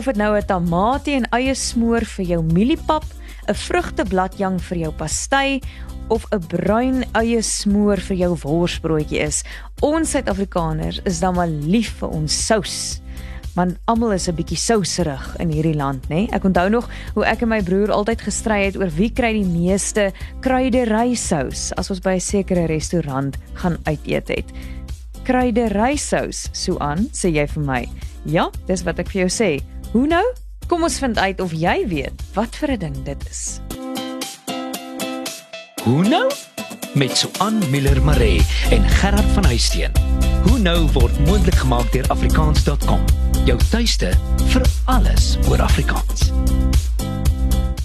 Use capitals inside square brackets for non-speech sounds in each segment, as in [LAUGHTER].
Of dit nou 'n tamatie en eie smoor vir jou mieliepap, 'n vrugtebladjang vir jou pastei of 'n bruin eie smoor vir jou worsbroodjie is, ons Suid-Afrikaners is dan maar lief vir ons sous want almal is 'n bietjie souserig in hierdie land, nê? Ek onthou nog hoe ek en my broer altyd gestry het oor wie kry die meeste kruiderysous as ons by 'n sekere restaurant gaan uit eet het. Kruiderysous, Suan, sê jy vir my. Ja, dis wat ek vir jou sê. Hoe nou? Kom ons vind uit of jy weet wat vir 'n ding dit is. Hoe nou? Met Suan Miller Maree en Gerard van Huisteen. Hoe nou word moontlik gemaak deur afrikaans.com. Jou tuiste vir alles oor Afrikaans.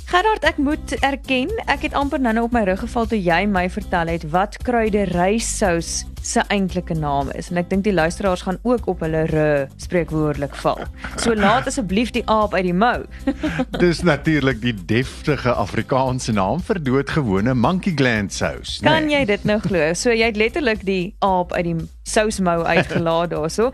Gerard, ek moet erken, ek het amper nou op my rug geval toe jy my vertel het wat kruiderysous se eintlike naam is en ek dink die luisteraars gaan ook op hulle r spreekwoordelik val. So laat asseblief die aap uit die mou. [LAUGHS] Dis natuurlik die deftige Afrikaanse naam vir doodgewone monkey gland sous. Nee. Kan jy dit nou glo? So jy het letterlik die aap uit die sousmou uitgelaat daarso.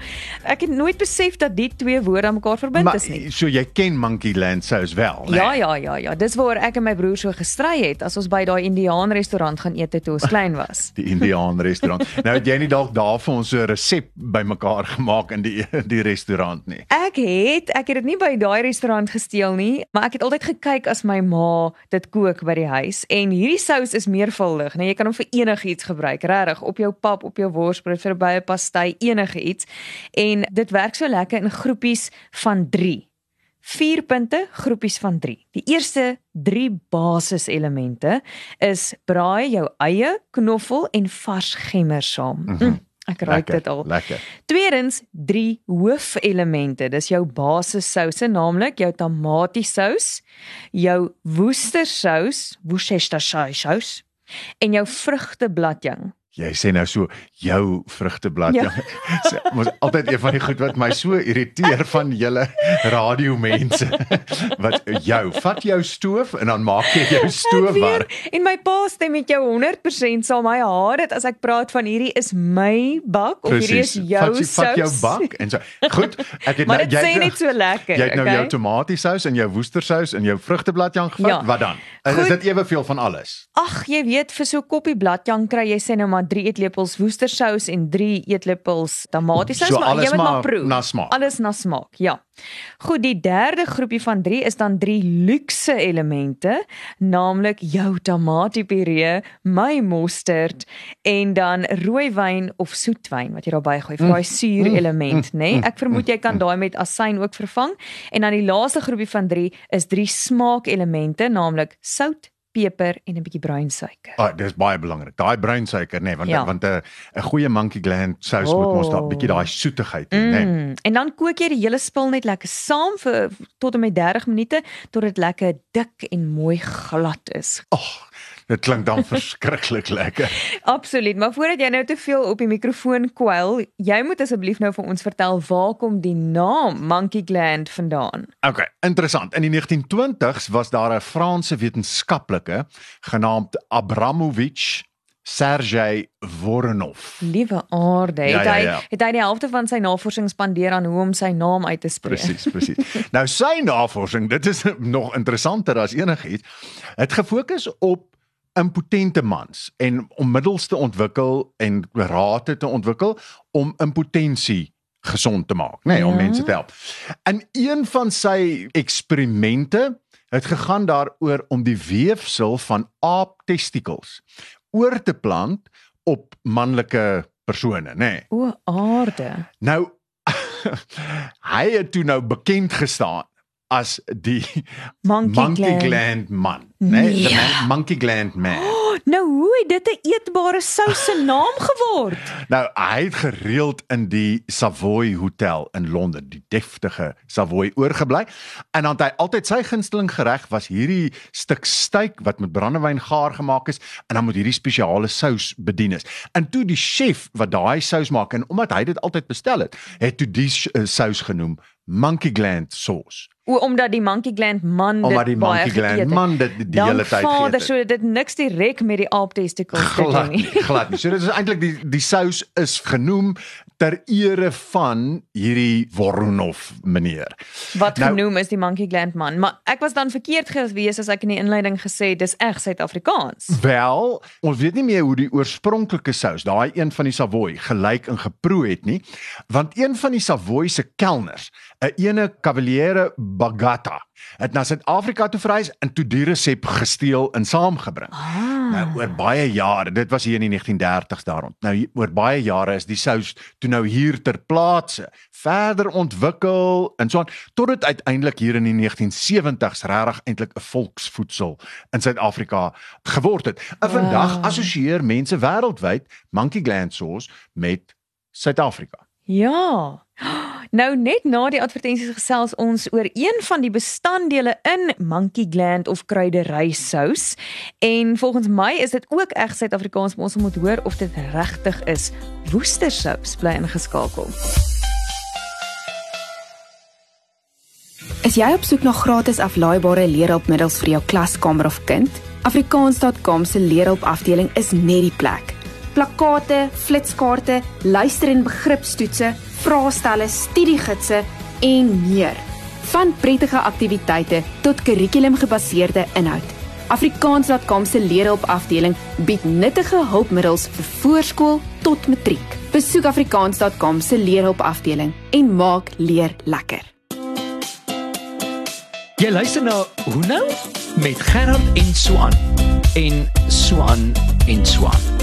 Ek het nooit besef dat die twee woorde aan mekaar verbind maar, is nie. So jy ken monkey gland sous wel, né? Ja, ja, ja, ja. Dis waar ek en my broer so gestry het as ons by daai Indiaan restaurant gaan eet toe ons klein was. [LAUGHS] Die Indiaan restaurant. nou het jy nie dalk daar vir ons so 'n resep bymekaar gemaak in die [LAUGHS] die restaurant nie. Ek het, ek het dit nie by daai restaurant gesteel nie, maar ek het altyd gekyk as my ma dit kook by die huis en hierdie sous is meervuldig, nee, jy kan hom vir enigiets gebruik, regtig, op jou pap, op jou worsbrood, vir 'n baie pastei, enige iets. En dit werk so lekker in groepies van 3. 4 punte groepies van 3. Die eerste 3 basiselemente is braai jou eie knoffel en vars gemmer saam. Mm -hmm. Ek raai dit al. Lekker. Tweedens 3 hoofelemente. Dis jou basissouse, naamlik jou tamatiesous, jou woestersous, Worcestershire sous en jou vrugtebladjang. Jy sê nou so jou vrugteblad. Ja. [LAUGHS] Mos altyd een van die goed wat my so irriteer van julle radiomense. [LAUGHS] Wat jou, vat jou stoof en dan maak jy jou stoof warm. En my pa stem met jou 100% sal my haar dit as ek praat van hierdie is my bak of hierdie is jou vat, sous. Vat jou bak en so. Goed, ek het maar nou dit sê net so lekker. Jy het nou okay? jou tomatiesous en jou woestersous en jou vrugtebladjang gevat. Ja. Wat dan? Is, Goed. is dit eweveel van alles? Ag, jy weet vir so 'n koppie bladjang kry jy sê nou maar 3 eetlepels woestersous en 3 eetlepels tamatiesous, So maar jy moet maar maar proe. na smaak. Alles na smaak, ja. Goed, die derde groepie van 3 is dan 3 luukse elemente, naamlik jou tamatiepuree, my mosterd en dan rooiwyn of soetwyn wat jy daarbey gooi vir daai suur element, nê? Nee? Ek vermoed jy kan daai met asyn ook vervang. En dan die laaste groepie van 3 is 3 smaakelemente, naamlik sout, peper en 'n bietjie bruin suiker. Ah, dis baie belangrik. Daai bruinsuiker nê, nee, want Ja. want 'n 'n goeie monkey gland sous oh. moet mos daar 'n bietjie daai soetigheid hê, nê. Nee. Mm. En dan kook jy die hele spul net lekker saam vir tot en met 30 minute tot dit lekker dik en mooi glad is. Ag, dit klink dan [LAUGHS] verskriklik lekker. Absoluut, maar voordat jy nou te veel op die mikrofoon kwyl, jy moet asseblief nou vir ons vertel waar kom die naam Monkey Gland vandaan? Okay, interessant. In die 1920s was daar 'n Franse wetenskaplike genaamd Abramovich Sergei Voronov. Liewe aarde, het Ja, ja, hy ja. het hy die helfte van sy navorsing spandeer aan hoe om sy naam uit te spreek. Presies, presies. [LAUGHS] nou sy navorsing, dit is [LAUGHS] nog interessanter as enigiets, het gefokus op impotente mans en om middels te ontwikkel en rate te ontwikkel om impotensie gesond te maak, nê, nee, om Ja. mense te help. En een van sy eksperimente het gegaan daaroor om die weefsel van aap testikels oor te plant op manlike persone, nê. Nee. O, aarde. Nou [LAUGHS] hy het toe nou bekend gestaan as die Monkey, monkey Gland. gland man, né? Nee, Nee. the man, monkey gland man. [GASPS] Oh, nou hoe het dit 'n eetbare sous se naam geword? [LAUGHS] Nou hy het gereeld in die Savoy Hotel in Londen, die deftige Savoy oorgebly en dan het hy altyd sy gunsteling gereg was hierdie stuk steak wat met brandewyn gaar gemaak is en dan moet hierdie spesiale sous bedien is. En toe die chef wat daai sous maak en omdat hy dit altyd bestel het, het toe die uh, sous genoem monkey gland sauce. O, omdat die monkey gland man dit Omdat die baie monkey gland het. man dit die die hele tyd Vader, geëet. so dit niks direk met die aap testicles te doen glad nie. nie, glad nie. So dit is eintlik die die sous is genoem ter ere van hierdie Voronov meneer. Wat Nou- genoem is die monkey gland man, maar ek was dan verkeerd gewees as ek in die inleiding gesê dis reg Suid-Afrikaans. Wel, ons weet nie meer hoe die oorspronklike sous, daai een van die Savoy, gelyk en geproe het nie, want een van die Savoy se kelners, 'n ene Cavaliere Bagata, het na Suid-Afrika toe verhuis en toe die resep gesteel en saamgebring. Ah. Nou oor baie jare, dit was hier in die 1930s daarom. Nou oor baie jare is die sous toe nou hier ter plaatse verder ontwikkel en so aan tot dit uiteindelik hier in die 1970s regtig eintlik 'n volksvoedsel in Suid-Afrika geword het. En vandag assosieer mense wêreldwyd monkey gland sauce met Suid-Afrika. Ja. Nou net na die advertensies gesels ons oor een van die bestanddele in monkey gland of kruiderysous en volgens my is dit ook reg Suid-Afrikaans maar ons moet hoor of dit regtig is. Woestersous bly ingeskakel. Is jy op soek na gratis aflaaibare leerhulpmiddels vir jou klaskamer of kind? Afrikaans.com se leerhulpafdeling is net die plek. Plakkate, flitskaarte, luister- en begripstoetse, vraestelle, studiegidse en meer. Van prettige aktiwiteite tot kurrikulumgebaseerde inhoud. Afrikaans.com se leerhulpafdeling bied nuttige hulpmiddels vir voorskool tot matriek. Besoek afrikaans.com se leerhulpafdeling en maak leer lekker. Jy luister na Hoe nou met Gerard en Swan en Swan en Swan.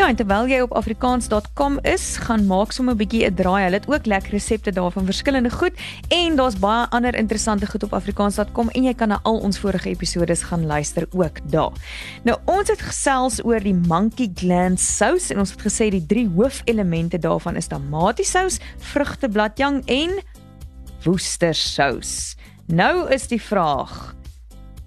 Ja, en terwyl jy op afrikaans.com is, gaan maak sommer 'n bietjie 'n draai. Hulle het ook lekker resepte daar van verskillende goed en daar's baie ander interessante goed op afrikaans.com en jy kan na al ons vorige episodes gaan luister ook daar. Nou ons het gesels oor die monkey gland sous en ons het gesê die drie hoofelemente daarvan is tamatiesous, vrugtebladjang en woestersous. Nou is die vraag: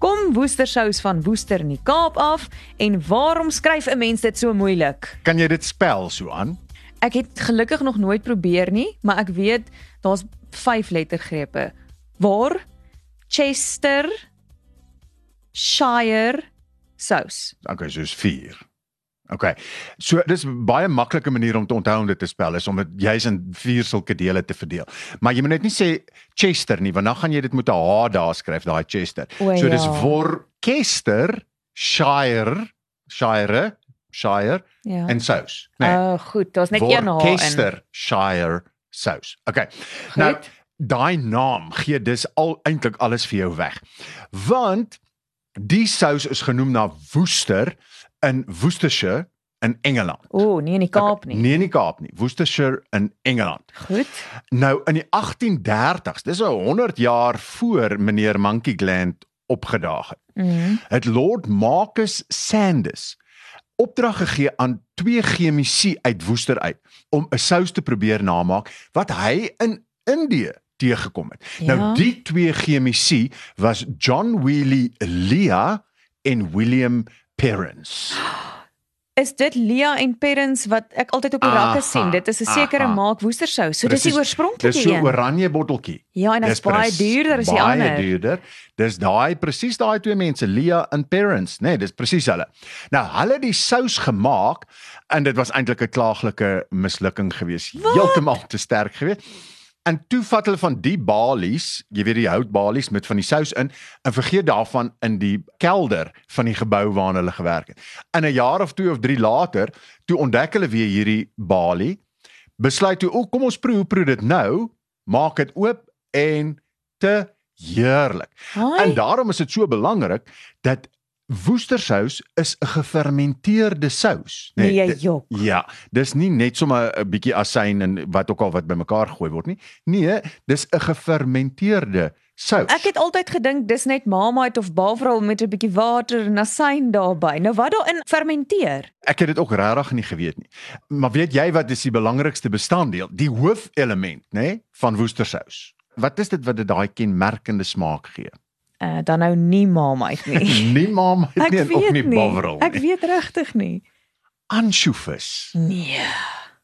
Kom woestersous van Woester in die Kaap af en waarom skryf 'n mens dit so moeilik? Kan jy dit spel so aan? Ek het gelukkig nog nooit probeer nie, maar ek weet daar's 5 lettergrepe. Waar Chester Shire sous. Okay, soos 4. Okay. So dis baie maklike manier om te onthou om dit te spel is om dit juis in vier sulke dele te verdeel. Maar jy moet net nie sê Chester nie, want dan gaan jy dit met 'n H daar skryf, daai Chester. O, so dis ja. Worcester Shire Shire Shire Ja. en sous. Nee. Nee. Oh, goed, daar's net een H in. Worcester Shire sous. Okay. Nou daai naam gee dis al eintlik alles vir jou weg. Want die sous is genoem na Worcester in Worcestershire in Engeland. O, oh, nee in die Kaap nie. Nee, in die Kaap nie. Worcestershire in Engeland. Goed. Nou in die 1830s, dis nou 100 jaar voor meneer Monkey Gland opgedaag het Mhm. het Lord Marcus Sanders opdrag gegee aan twee chemici uit Woester uit om 'n sous te probeer namaak wat hy in Indië teëgekom het. Ja. Nou die twee chemici was John Wheely Leah en William Perrins. Is dit Lia en Perrins wat ek altyd op die rakke sien? Dit is 'n sekere aha. maak woestersous. So dis die Dis oorspronklike so een. oranje botteltjie. Ja, en Dis baie duurder as die baie ander. duurder. Dis daai presies daai twee mense, Leah en Parents, nee, dis presies hulle. Nou, hulle het die sous gemaak en dit was eintlik 'n klaaglike mislukking geweest. Heeltemal te sterk geweest. En toe vat hulle van die balies, jy weet die houtbalies met van die sous in en vergeet daarvan in die kelder van die gebou waarna hulle gewerk het. In 'n jaar of 2 of 3 later, toe ontdek hulle weer hierdie balie, besluit toe, "O, kom ons proe, proe dit nou." Maak dit oop en te heerlik. Haai. En daarom is dit so belangrik dat woestersous is 'n gefermenteerde sous, Nee, jy dit- jok. Ja, dis nie net sommer 'n bietjie asyn en wat ook al wat bymekaar gegooi word nie. Nee, dis 'n gefermenteerde sous. Ek het altyd gedink dis net Marmite of Bavrol met 'n bietjie water en asyn daarbey. Nou wat daarin fermenteer? Ek het dit ook regtig nie geweet nie. Maar weet jy wat is die belangrikste bestanddeel? Die hoofelement, nê, nee, van woestersous. Wat is dit wat dit daai kenmerkende smaak gee? Uh dan nou nie Marmite nie. [LAUGHS] Nie mam, Ek nie en ook weet nie nie. bavrol Ek nie. weet regtig nie. Ansjovis. Nee.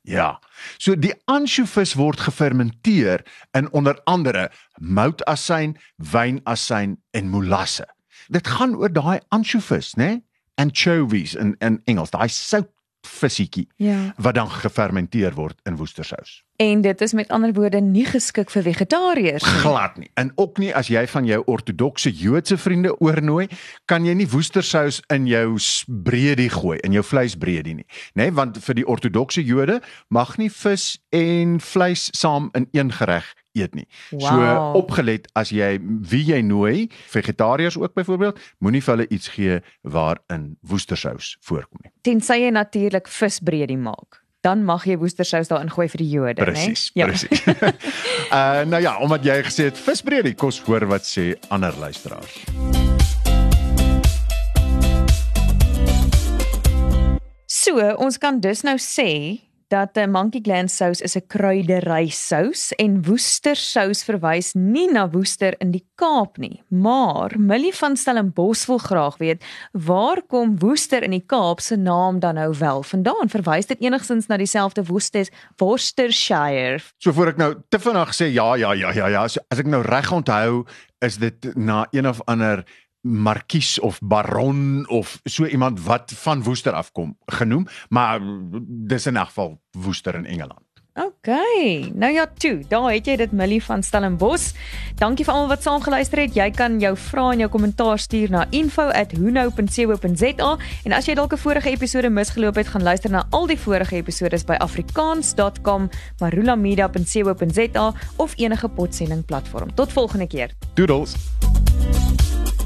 Ja. So die ansjovis word gefermenteer in onder andere moutasyn, wynasyn en molasse. dit gaan oor daai ansjovis, né? Nee? Anchovies in in Engels, daai sout visietjie Ja. wat dan gefermenteer word in woestersous. En dit is met ander woorde nie geskik vir vegetariërs nie. Glad nie. En ook nie as jy van jou ortodokse Joodse vriende oornooi, kan jy nie woestersous in jou breedie gooi, in jou vleisbreedie nie, nê? Nee, want vir die ortodokse Jode mag nie vis en vleis saam in een gereg eet nie. Wow. So opgelet as jy wie jy nooi, vegetariërs ook byvoorbeeld, moenie vir hulle iets gee waarin woestersous voorkom nie. Tensy jy natuurlik visbreedie maak. Dan mag jy woestersous daarin gooi vir die Jode, né? Presies, presies. uh [LAUGHS] nou ja, omdat jy gesê het visbreedie kos hoor wat sê ander luisteraars. So, ons kan dus nou sê dat 'n monkey gland sous is 'n kruidery sous en woestersous verwys nie na woester in die Kaap nie. Maar Millie van Stellenbosch wil graag weet, waar kom woester in die Kaap se naam dan nou wel vandaan? Verwys dit enigstens na dieselfde Worcester Worcestershire? So voor ek nou te vinnig sê ja ja ja ja ja, so, as ek nou reg onthou, is dit na een of ander markies of baron of so iemand wat van Woester afkom genoem, maar dis in elk geval Woester in Engeland. OK. Nou ja, toe, daar het jy dit Millie van Stellenbosch. Dankie vir almal wat saamgeluister het. Jy kan jou vrae en jou kommentaar stuur na info@hunou.co.za en as jy dalk 'n vorige episode misgeloop het, gaan luister na al die vorige episodes by afrikaans.com, marulamedia.co.za of enige podsending platform. Tot volgende keer. Doodles.